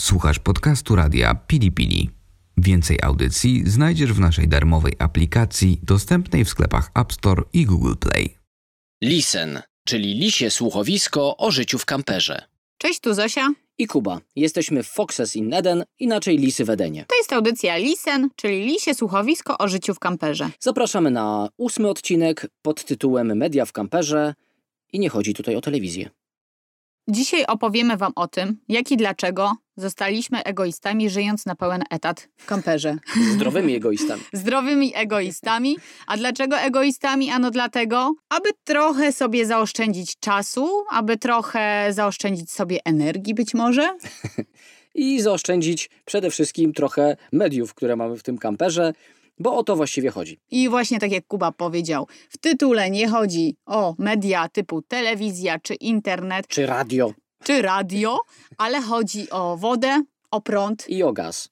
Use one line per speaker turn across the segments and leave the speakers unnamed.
Słuchasz podcastu radia Pili Pili. Więcej audycji znajdziesz w naszej darmowej aplikacji dostępnej w sklepach App Store i Google Play.
Listen, czyli lisie słuchowisko o życiu w kamperze.
Cześć, tu Zosia.
I Kuba. Jesteśmy Foxes in Eden, inaczej Lisy w Edenie.
To jest audycja Lisen, czyli lisie słuchowisko o życiu w kamperze.
Zapraszamy na ósmy odcinek pod tytułem Media w kamperze i nie chodzi tutaj o telewizję.
Dzisiaj opowiemy Wam o tym, jak i dlaczego zostaliśmy egoistami, żyjąc na pełen etat w kamperze.
Zdrowymi egoistami.
Zdrowymi egoistami. A dlaczego egoistami? Ano dlatego, aby trochę sobie zaoszczędzić czasu, aby trochę zaoszczędzić sobie energii być może.
I zaoszczędzić przede wszystkim trochę mediów, które mamy w tym kamperze, bo o to właściwie chodzi.
I właśnie tak jak Kuba powiedział, w tytule nie chodzi o media typu telewizja czy internet
Czy radio
czy radio, ale chodzi o wodę, o prąd.
i o gaz.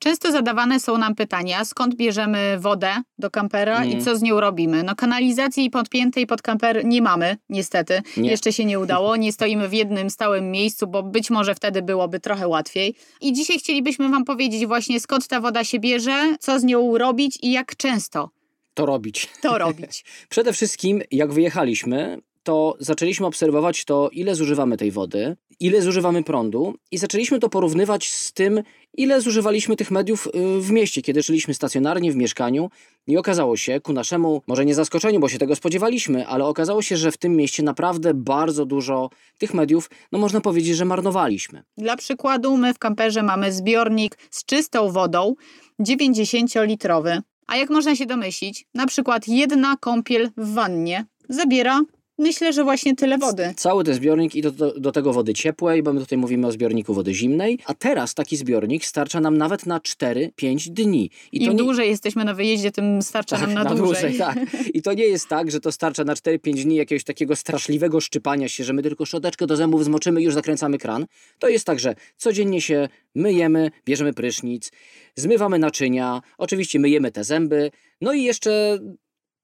Często zadawane są nam pytania, skąd bierzemy wodę do kampera i
Mm.
co z nią robimy. No kanalizacji podpiętej pod kamper nie mamy, niestety.
Nie.
Jeszcze się nie udało. Nie stoimy w jednym stałym miejscu, bo być może wtedy byłoby trochę łatwiej. I dzisiaj chcielibyśmy Wam powiedzieć właśnie, skąd ta woda się bierze, co z nią robić i jak często
To robić.
to robić.
Przede wszystkim, jak wyjechaliśmy, to zaczęliśmy obserwować to, ile zużywamy tej wody, ile zużywamy prądu i zaczęliśmy to porównywać z tym, ile zużywaliśmy tych mediów y, w mieście, kiedy żyliśmy stacjonarnie w mieszkaniu i okazało się, ku naszemu, może nie zaskoczeniu, bo się tego spodziewaliśmy, ale okazało się, że w tym mieście naprawdę bardzo dużo tych mediów, no można powiedzieć, że marnowaliśmy.
Dla przykładu, my w kamperze mamy zbiornik z czystą wodą, 90-litrowy. A jak można się domyślić, na przykład jedna kąpiel w wannie zabiera, myślę, że właśnie tyle wody.
Cały ten zbiornik i do, do, do tego wody ciepłej, bo my tutaj mówimy o zbiorniku wody zimnej, a teraz taki zbiornik starcza nam nawet na 4-5 dni.
Im
nie-
dłużej jesteśmy na wyjeździe, tym starcza nam na, dłużej.
tak. I to nie jest tak, że to starcza na 4-5 dni jakiegoś takiego straszliwego szczypania się, że my tylko szczoteczkę do zębów zmoczymy i już zakręcamy kran. To jest tak, że codziennie się myjemy, bierzemy prysznic, zmywamy naczynia, oczywiście myjemy te zęby, no i jeszcze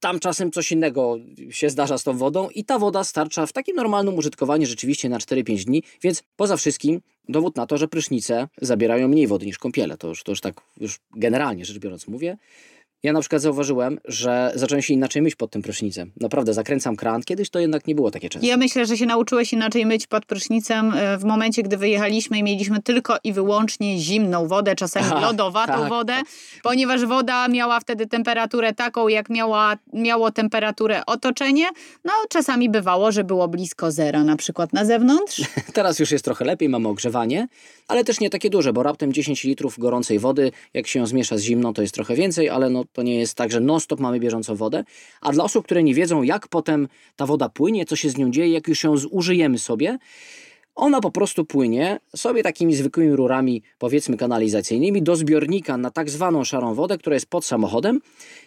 tam czasem coś innego się zdarza z tą wodą i ta woda starcza w takim normalnym użytkowaniu rzeczywiście na 4-5 dni, więc poza wszystkim dowód na to, że prysznice zabierają mniej wody niż kąpiele. To już, to już tak już generalnie rzecz biorąc mówię. Ja na przykład zauważyłem, że zacząłem się inaczej myć pod tym prysznicem. Naprawdę, zakręcam kran. Kiedyś to jednak nie było takie często.
Ja myślę, że się nauczyłeś inaczej myć pod prysznicem e, w momencie, gdy wyjechaliśmy i mieliśmy tylko i wyłącznie zimną wodę, czasami
Aha,
lodowatą
tak,
wodę,
tak.
ponieważ woda miała wtedy temperaturę taką, jak miała, miało temperaturę otoczenie. No czasami bywało, że było blisko zera, na przykład na zewnątrz.
Teraz już jest trochę lepiej, mamy ogrzewanie, ale też nie takie duże, bo raptem 10 litrów gorącej wody, jak się ją zmiesza z zimną, to jest trochę więcej, ale no, to nie jest tak, że non-stop mamy bieżącą wodę. A dla osób, które nie wiedzą, jak potem ta woda płynie, co się z nią dzieje, jak już ją zużyjemy sobie, ona po prostu płynie sobie takimi zwykłymi rurami, powiedzmy kanalizacyjnymi, do zbiornika na tak zwaną szarą wodę, która jest pod samochodem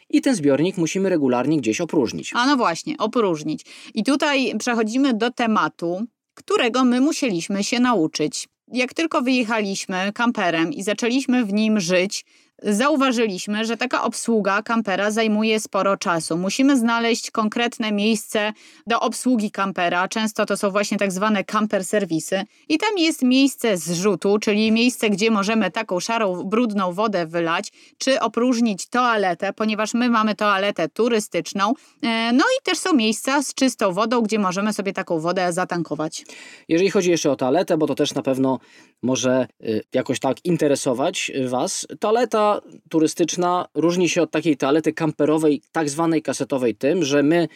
i ten zbiornik musimy regularnie gdzieś opróżnić.
A no właśnie, opróżnić. I tutaj przechodzimy do tematu, którego my musieliśmy się nauczyć. Jak tylko wyjechaliśmy kamperem i zaczęliśmy w nim żyć, zauważyliśmy, że taka obsługa kampera zajmuje sporo czasu. Musimy znaleźć konkretne miejsce do obsługi kampera. Często to są właśnie tak zwane camper serwisy. I tam jest miejsce zrzutu, czyli miejsce, gdzie możemy taką szarą, brudną wodę wylać, czy opróżnić toaletę, ponieważ my mamy toaletę turystyczną. E, No i też są miejsca z czystą wodą, gdzie możemy sobie taką wodę zatankować.
Jeżeli chodzi jeszcze o toaletę, bo to też na pewno może y, jakoś tak interesować Was, toaleta turystyczna różni się od takiej toalety kamperowej, tak zwanej kasetowej, tym, że my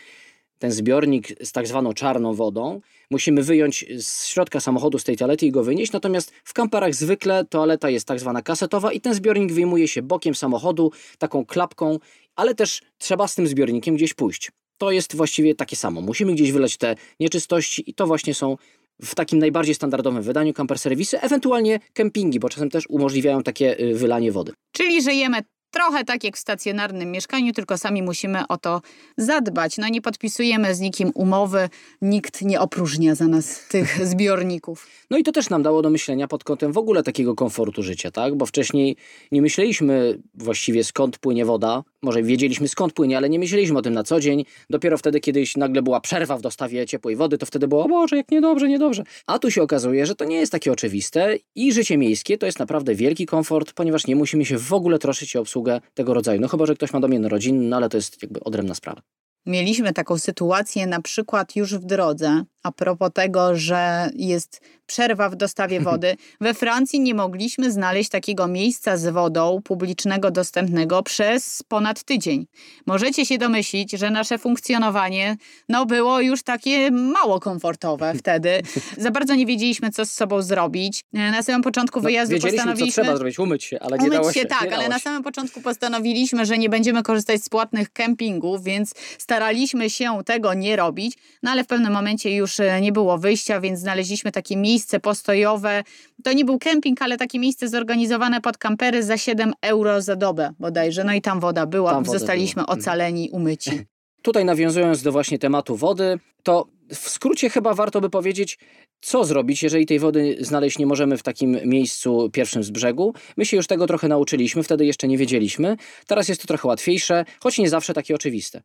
ten zbiornik z tak zwaną czarną wodą musimy wyjąć z środka samochodu z tej toalety i go wynieść, natomiast w kamperach zwykle toaleta jest tak zwana kasetowa i ten zbiornik wyjmuje się bokiem samochodu, taką klapką, ale też trzeba z tym zbiornikiem gdzieś pójść. To jest właściwie takie samo. Musimy gdzieś wylać te nieczystości i to właśnie są w takim najbardziej standardowym wydaniu camper serwisy, ewentualnie kempingi, bo czasem też umożliwiają takie y, wylanie wody.
Czyli żyjemy trochę tak jak w stacjonarnym mieszkaniu, tylko sami musimy o to zadbać. No nie podpisujemy z nikim umowy, nikt nie opróżnia za nas tych zbiorników.
No i to też nam dało do myślenia pod kątem w ogóle takiego komfortu życia, tak? Bo wcześniej nie myśleliśmy właściwie skąd płynie woda, może wiedzieliśmy skąd płynie, ale nie myśleliśmy o tym na co dzień. Dopiero wtedy, kiedyś nagle była przerwa w dostawie ciepłej wody, to wtedy było, o Boże, jak niedobrze, niedobrze. A tu się okazuje, że to nie jest takie oczywiste i życie miejskie to jest naprawdę wielki komfort, ponieważ nie musimy się w ogóle troszczyć o obsługę tego rodzaju. No chyba, że ktoś ma domian rodzinny, no ale to jest jakby odrębna sprawa.
Mieliśmy taką sytuację na przykład już w drodze, a propos tego, że jest przerwa w dostawie wody. We Francji nie mogliśmy znaleźć takiego miejsca z wodą publicznego, dostępnego przez ponad tydzień. Możecie się domyślić, że nasze funkcjonowanie no, było już takie mało komfortowe wtedy. Za bardzo nie wiedzieliśmy, co z sobą zrobić. Na samym początku no, wyjazdu
wiedzieliśmy,
postanowiliśmy...
co trzeba zrobić, umyć się, ale
nie umyć
dało
się.
się
tak, ale na samym początku postanowiliśmy, że nie będziemy korzystać z płatnych kempingów, więc staraliśmy się tego nie robić, no ale w pewnym momencie już e, nie było wyjścia, więc znaleźliśmy takie miejsce postojowe. To nie był kemping, ale takie miejsce zorganizowane pod kampery za 7 euro za dobę bodajże. No i tam woda była, tam zostaliśmy była. Mhm. ocaleni, umyci.
Tutaj nawiązując do właśnie tematu wody, to w skrócie chyba warto by powiedzieć, co zrobić, jeżeli tej wody znaleźć nie możemy w takim miejscu pierwszym z brzegu. My się już tego trochę nauczyliśmy, wtedy jeszcze nie wiedzieliśmy. Teraz jest to trochę łatwiejsze, choć nie zawsze takie oczywiste.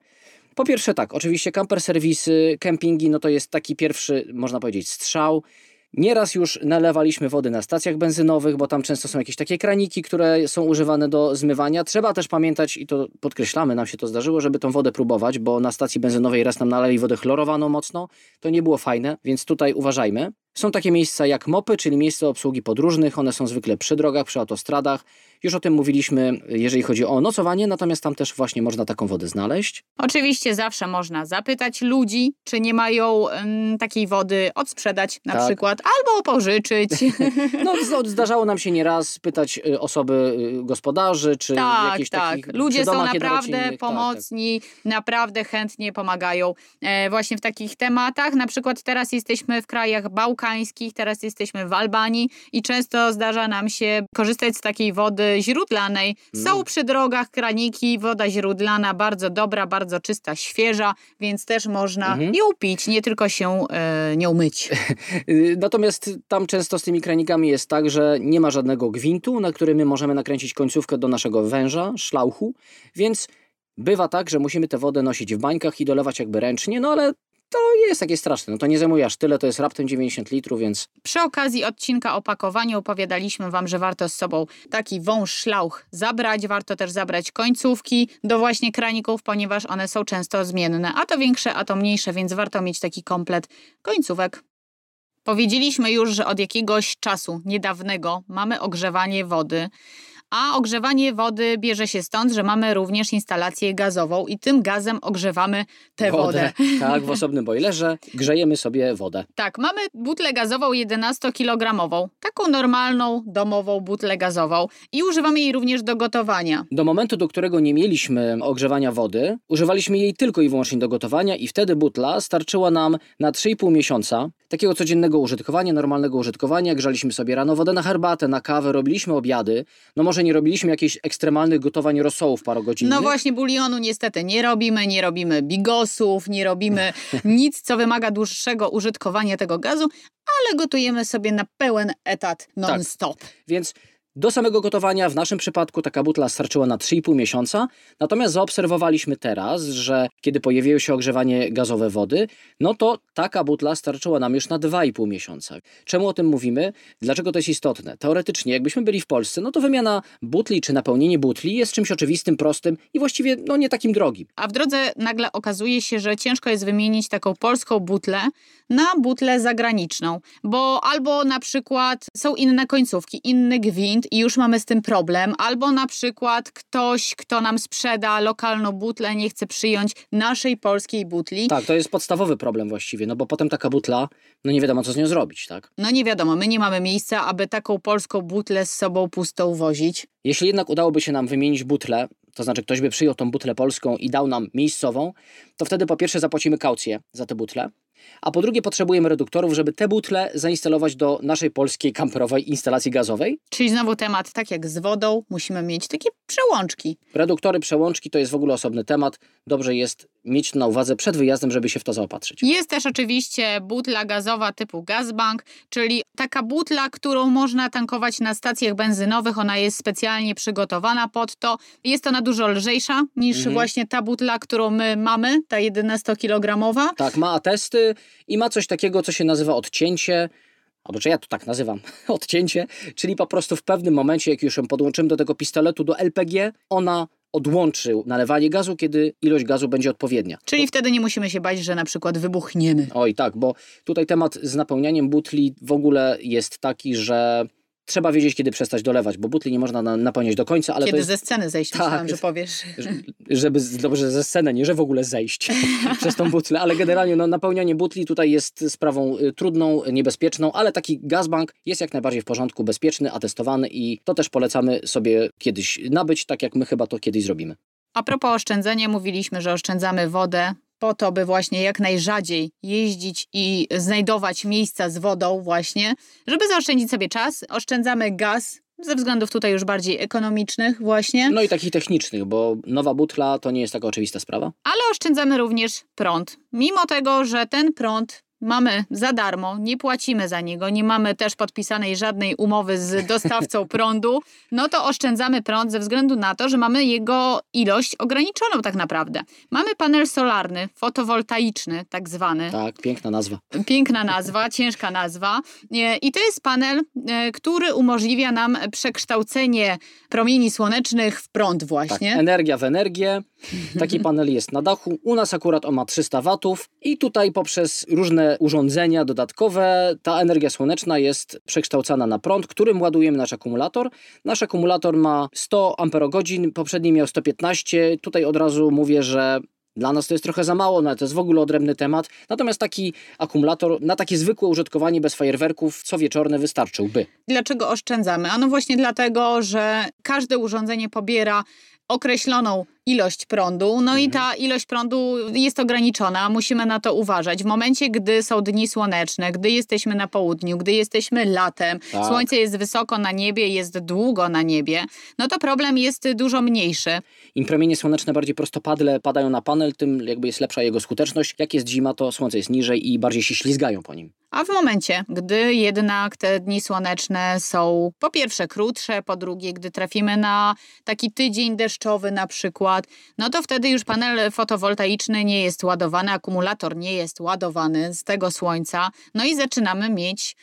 Po pierwsze tak, oczywiście camper serwisy, kempingi, no to jest taki pierwszy, można powiedzieć, strzał. Nieraz już nalewaliśmy wody na stacjach benzynowych, bo tam często są jakieś takie kraniki, które są używane do zmywania. Trzeba też pamiętać, i to podkreślamy, nam się to zdarzyło, żeby tą wodę próbować, bo na stacji benzynowej raz nam nalali wodę chlorowaną mocno. To nie było fajne, więc tutaj uważajmy. Są takie miejsca jak MOPy, czyli miejsca obsługi podróżnych. One są zwykle przy drogach, przy autostradach. Już o tym mówiliśmy, jeżeli chodzi o nocowanie, natomiast tam też właśnie można taką wodę znaleźć.
Oczywiście zawsze można zapytać ludzi, czy nie mają um, takiej wody odsprzedać na tak. przykład, albo pożyczyć.
no, zdarzało nam się nieraz pytać y, osoby y, gospodarzy, czy tak, jakieś tak.
Ludzie są naprawdę tak, tak. pomocni, tak, naprawdę chętnie pomagają e, właśnie w takich tematach. Na przykład teraz jesteśmy w krajach bałkańskich, teraz jesteśmy w Albanii i często zdarza nam się korzystać z takiej wody źródlanej. Są mm. przy drogach kraniki, woda źródlana bardzo dobra, bardzo czysta, świeża, więc też można mhm. ją pić, nie tylko się e, nią myć.
Natomiast tam często z tymi kranikami jest tak, że nie ma żadnego gwintu, na który my możemy nakręcić końcówkę do naszego węża, szlauchu, więc bywa tak, że musimy tę wodę nosić w bańkach i dolewać jakby ręcznie, no ale to jest takie straszne. No to nie zajmuje aż tyle, to jest raptem 90 litrów, więc...
Przy okazji odcinka o pakowaniu opowiadaliśmy Wam, że warto z sobą taki wąż szlauch zabrać. Warto też zabrać końcówki do właśnie kraników, ponieważ one są często zmienne. A to większe, a to mniejsze, więc warto mieć taki komplet końcówek. Powiedzieliśmy już, że od jakiegoś czasu niedawnego mamy ogrzewanie wody a ogrzewanie wody bierze się stąd, że mamy również instalację gazową i tym gazem ogrzewamy tę wodę.
wodę. Tak, w osobnym bojlerze grzejemy sobie wodę.
Tak, mamy butlę gazową 11-kilogramową, taką normalną, domową butlę gazową i używamy jej również do gotowania.
Do momentu, do którego nie mieliśmy ogrzewania wody, używaliśmy jej tylko i wyłącznie do gotowania i wtedy butla starczyła nam na 3,5 miesiąca takiego codziennego użytkowania, normalnego użytkowania. Grzaliśmy sobie rano wodę na herbatę, na kawę, robiliśmy obiady. No może nie robiliśmy jakichś ekstremalnych gotowań rosołów parogodzinnych.
No właśnie bulionu niestety nie robimy, nie robimy bigosów, nie robimy nic, co wymaga dłuższego użytkowania tego gazu, ale gotujemy sobie na pełen etat non-stop. Tak.
Więc do samego gotowania w naszym przypadku taka butla starczyła na 3,5 miesiąca, natomiast zaobserwowaliśmy teraz, że kiedy pojawiło się ogrzewanie gazowe wody, no to taka butla starczyła nam już na 2,5 miesiąca. Czemu o tym mówimy? Dlaczego to jest istotne? Teoretycznie, jakbyśmy byli w Polsce, no to wymiana butli czy napełnienie butli jest czymś oczywistym, prostym i właściwie no nie takim drogim.
A w drodze nagle okazuje się, że ciężko jest wymienić taką polską butlę na butlę zagraniczną, bo albo na przykład są inne końcówki, inny gwint i już mamy z tym problem, albo na przykład ktoś, kto nam sprzeda lokalną butlę, nie chce przyjąć naszej polskiej butli.
Tak, to jest podstawowy problem właściwie, no bo potem taka butla, no nie wiadomo co z nią zrobić, tak?
No nie wiadomo, my nie mamy miejsca, aby taką polską butlę z sobą pustą wozić.
Jeśli jednak udałoby się nam wymienić butlę, to znaczy ktoś by przyjął tą butlę polską i dał nam miejscową, to wtedy po pierwsze zapłacimy kaucję za tę butlę, a po drugie potrzebujemy reduktorów, żeby te butle zainstalować do naszej polskiej kamperowej instalacji gazowej.
Czyli znowu temat, tak jak z wodą, musimy mieć takie przełączki.
Reduktory, przełączki to jest w ogóle osobny temat. Dobrze jest mieć na uwadze przed wyjazdem, żeby się w to zaopatrzyć.
Jest też oczywiście butla gazowa typu Gazbank, czyli taka butla, którą można tankować na stacjach benzynowych. Ona jest specjalnie przygotowana pod to. Jest ona dużo lżejsza niż
Mhm.
właśnie ta butla, którą my mamy, ta 11-kilogramowa.
Tak, ma atesty i ma coś takiego, co się nazywa odcięcie. Albo czy ja to tak nazywam, odcięcie, czyli po prostu w pewnym momencie, jak już ją podłączymy do tego pistoletu, do LPG, ona odłączy nalewanie gazu, kiedy ilość gazu będzie odpowiednia.
Czyli wtedy nie musimy się bać, że na przykład wybuchniemy.
Oj, tak, bo tutaj temat z napełnianiem butli w ogóle jest taki, że trzeba wiedzieć, kiedy przestać dolewać, bo butli nie można na, napełniać do końca, ale
Kiedy
jest,
ze sceny zejść,
Tak.
myślałam, że powiesz.
żeby dobrze ze sceny, nie że w ogóle zejść przez tą butlę, ale generalnie no, napełnianie butli tutaj jest sprawą y, trudną, niebezpieczną, ale taki gazbank jest jak najbardziej w porządku, bezpieczny, atestowany i to też polecamy sobie kiedyś nabyć, tak jak my chyba to kiedyś zrobimy.
A propos oszczędzania, mówiliśmy, że oszczędzamy wodę po to, by właśnie jak najrzadziej jeździć i znajdować miejsca z wodą właśnie, żeby zaoszczędzić sobie czas. Oszczędzamy gaz ze względów tutaj już bardziej ekonomicznych właśnie,
No i takich technicznych, bo nowa butla to nie jest taka oczywista sprawa.
ale oszczędzamy również prąd. Mimo tego, że ten prąd mamy za darmo, nie płacimy za niego, nie mamy też podpisanej żadnej umowy z dostawcą prądu, no to oszczędzamy prąd ze względu na to, że mamy jego ilość ograniczoną tak naprawdę. Mamy panel solarny, fotowoltaiczny tak zwany.
Tak, piękna nazwa.
Piękna nazwa, ciężka nazwa. E, I to jest panel, e, który umożliwia nam przekształcenie promieni słonecznych w prąd
Tak,
właśnie.
energia w energię. Taki panel jest na dachu. U nas akurat on ma 300 watów i tutaj poprzez różne urządzenia dodatkowe ta energia słoneczna jest przekształcana na prąd, którym ładujemy nasz akumulator. Nasz akumulator ma 100 amperogodzin, poprzedni miał 115. Tutaj od razu mówię, że dla nas to jest trochę za mało, no ale to jest w ogóle odrębny temat. Natomiast taki akumulator na takie zwykłe użytkowanie bez fajerwerków co wieczorne wystarczyłby.
Dlaczego oszczędzamy? Ano właśnie dlatego, że każde urządzenie pobiera określoną ilość prądu, no i ta ilość prądu jest ograniczona, musimy na to uważać. W momencie, gdy są dni słoneczne, gdy jesteśmy na południu, gdy jesteśmy latem,
Tak.
słońce jest wysoko na niebie, jest długo na niebie, no to problem jest dużo mniejszy.
Im promienie słoneczne bardziej prostopadle padają na panel, tym jakby jest lepsza jego skuteczność. Jak jest zima, to słońce jest niżej i bardziej się ślizgają po nim.
A w momencie, gdy jednak te dni słoneczne są po pierwsze krótsze, po drugie, gdy trafimy na taki tydzień deszczowy na przykład, no to wtedy już panel fotowoltaiczny nie jest ładowany, akumulator nie jest ładowany z tego słońca, no i zaczynamy mieć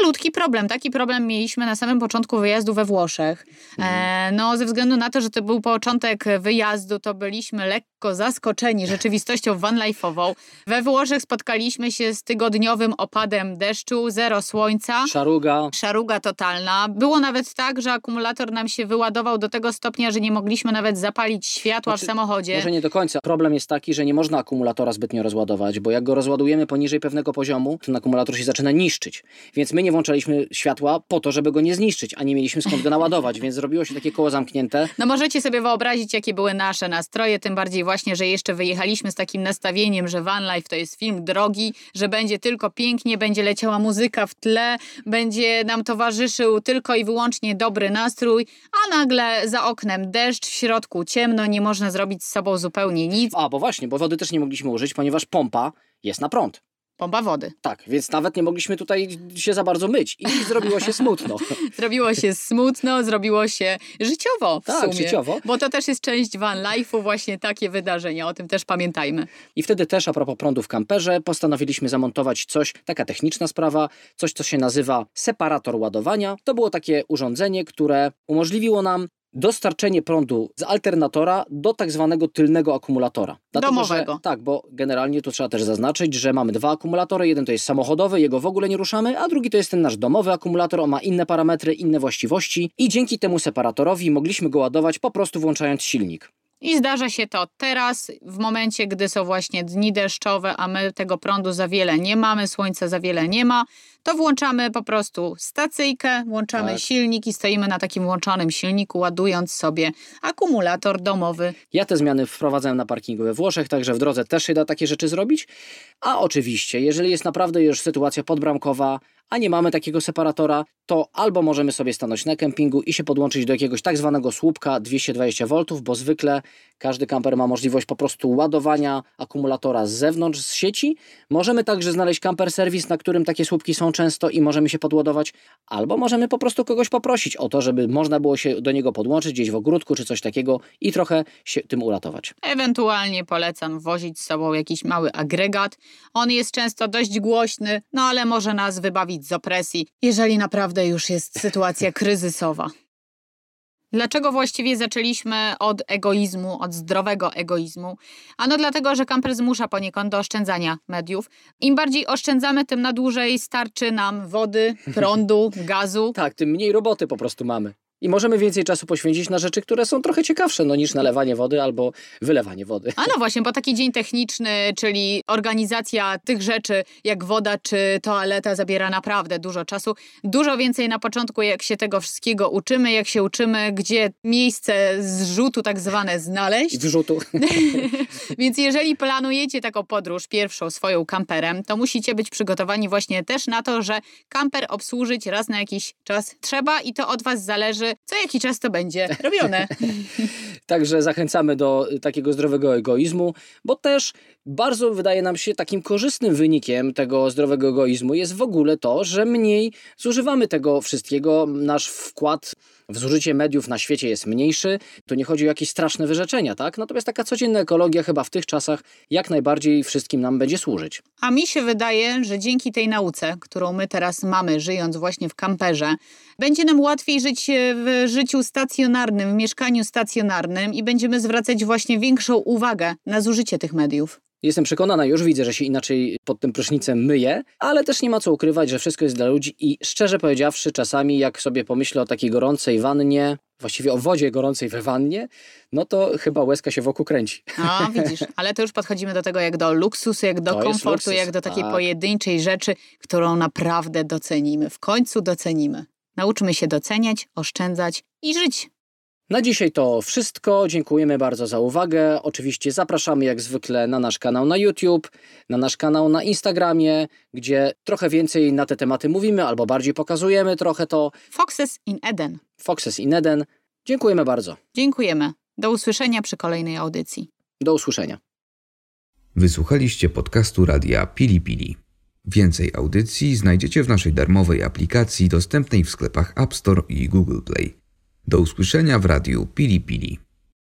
malutki problem. Taki problem mieliśmy na samym początku wyjazdu we Włoszech. E, no, ze względu na to, że to był początek wyjazdu, to byliśmy lekko zaskoczeni rzeczywistością vanlife'ową. We Włoszech spotkaliśmy się z tygodniowym opadem deszczu, zero słońca.
Szaruga,
Szaruga totalna. Było nawet tak, że akumulator nam się wyładował do tego stopnia, że nie mogliśmy nawet zapalić światła
Znaczy,
w samochodzie.
może nie do końca. Problem jest taki, że nie można akumulatora zbytnio rozładować, bo jak go rozładujemy poniżej pewnego poziomu, ten akumulator się zaczyna niszczyć. Więc my nie włączaliśmy światła po to, żeby go nie zniszczyć, a nie mieliśmy skąd go naładować, więc zrobiło się takie koło zamknięte.
No możecie sobie wyobrazić, jakie były nasze nastroje, tym bardziej właśnie, że jeszcze wyjechaliśmy z takim nastawieniem, że Van Life to jest film drogi, że będzie tylko pięknie, będzie leciała muzyka w tle, będzie nam towarzyszył tylko i wyłącznie dobry nastrój, a nagle za oknem deszcz, w środku ciemno, nie można zrobić z sobą zupełnie nic.
A, bo właśnie, bo wody też nie mogliśmy użyć, ponieważ pompa jest na prąd.
Pompa wody.
Tak, więc nawet nie mogliśmy tutaj się za bardzo myć i zrobiło się smutno.
Zrobiło się smutno, zrobiło się życiowo w
Tak,
sumie.
życiowo.
Bo to też jest część van life'u, właśnie takie wydarzenia, o tym też pamiętajmy.
I wtedy też a propos prądu w kamperze postanowiliśmy zamontować coś, taka techniczna sprawa, coś co się nazywa separator ładowania. To było takie urządzenie, które umożliwiło nam dostarczenie prądu z alternatora do tak zwanego tylnego akumulatora.
Domowego.
Że, tak, bo generalnie tu trzeba też zaznaczyć, że mamy dwa akumulatory. Jeden to jest samochodowy, jego w ogóle nie ruszamy, a drugi to jest ten nasz domowy akumulator. On ma inne parametry, inne właściwości i dzięki temu separatorowi mogliśmy go ładować po prostu włączając silnik.
I zdarza się to teraz, w momencie, gdy są właśnie dni deszczowe, a my tego prądu za wiele nie mamy, słońca za wiele nie ma, to włączamy po prostu stacyjkę, włączamy
Tak.
silnik i stoimy na takim włączonym silniku, ładując sobie akumulator domowy.
Ja te zmiany wprowadzałem na parkingu we Włoszech, także w drodze też się da takie rzeczy zrobić. A oczywiście, jeżeli jest naprawdę już sytuacja podbramkowa, a nie mamy takiego separatora, to albo możemy sobie stanąć na kempingu i się podłączyć do jakiegoś tak zwanego słupka 220V, bo zwykle każdy kamper ma możliwość po prostu ładowania akumulatora z zewnątrz, z sieci. Możemy także znaleźć kamper serwis, na którym takie słupki są często i możemy się podładować, albo możemy po prostu kogoś poprosić o to, żeby można było się do niego podłączyć gdzieś w ogródku czy coś takiego i trochę się tym uratować.
Ewentualnie polecam wozić z sobą jakiś mały agregat. On jest często dość głośny, no ale może nas wybawić z opresji, jeżeli naprawdę już jest sytuacja kryzysowa. Dlaczego właściwie zaczęliśmy od egoizmu, od zdrowego egoizmu? Ano dlatego, że kamper zmusza poniekąd do oszczędzania mediów. Im bardziej oszczędzamy, tym na dłużej starczy nam wody, prądu, gazu.
Tak, tym mniej roboty po prostu mamy. I możemy więcej czasu poświęcić na rzeczy, które są trochę ciekawsze no, niż nalewanie wody albo wylewanie wody.
A no właśnie, bo taki dzień techniczny, czyli organizacja tych rzeczy jak woda czy toaleta zabiera naprawdę dużo czasu. Dużo więcej na początku, jak się tego wszystkiego uczymy, jak się uczymy, gdzie miejsce zrzutu tak zwane znaleźć.
I wrzutu.
Więc jeżeli planujecie taką podróż pierwszą swoją kamperem, to musicie być przygotowani właśnie też na to, że kamper obsłużyć raz na jakiś czas trzeba i to od was zależy, co jaki czas to będzie robione.
Także zachęcamy do takiego zdrowego egoizmu, bo też bardzo wydaje nam się takim korzystnym wynikiem tego zdrowego egoizmu jest w ogóle to, że mniej zużywamy tego wszystkiego. Nasz wkład zużycie mediów na świecie jest mniejszy. Tu nie chodzi o jakieś straszne wyrzeczenia, tak? Natomiast taka codzienna ekologia chyba w tych czasach jak najbardziej wszystkim nam będzie służyć.
A mi się wydaje, że dzięki tej nauce, którą my teraz mamy, żyjąc właśnie w kamperze, będzie nam łatwiej żyć e, w życiu stacjonarnym, w mieszkaniu stacjonarnym i będziemy zwracać właśnie większą uwagę na zużycie tych mediów.
Jestem przekonana, już widzę, że się inaczej pod tym prysznicem myję, ale też nie ma co ukrywać, że wszystko jest dla ludzi i szczerze powiedziawszy, czasami jak sobie pomyślę o takiej gorącej wannie, właściwie o wodzie gorącej we wannie, no to chyba łezka się wokół kręci.
A, widzisz, ale to już podchodzimy do tego jak do luksusu, jak do
To
komfortu, jak do takiej
tak.
pojedynczej rzeczy, którą naprawdę docenimy. W końcu docenimy. Nauczmy się doceniać, oszczędzać i żyć.
Na dzisiaj to wszystko. Dziękujemy bardzo za uwagę. Oczywiście zapraszamy jak zwykle na nasz kanał na YouTube, na nasz kanał na Instagramie, gdzie trochę więcej na te tematy mówimy albo bardziej pokazujemy trochę to.
Foxes in Eden.
Foxes in Eden. Dziękujemy bardzo.
Dziękujemy. Do usłyszenia przy kolejnej audycji.
Do usłyszenia.
Wysłuchaliście podcastu radia Pili Pili. Więcej audycji znajdziecie w naszej darmowej aplikacji dostępnej w sklepach App Store i Google Play. Do usłyszenia w radiu Pili Pili.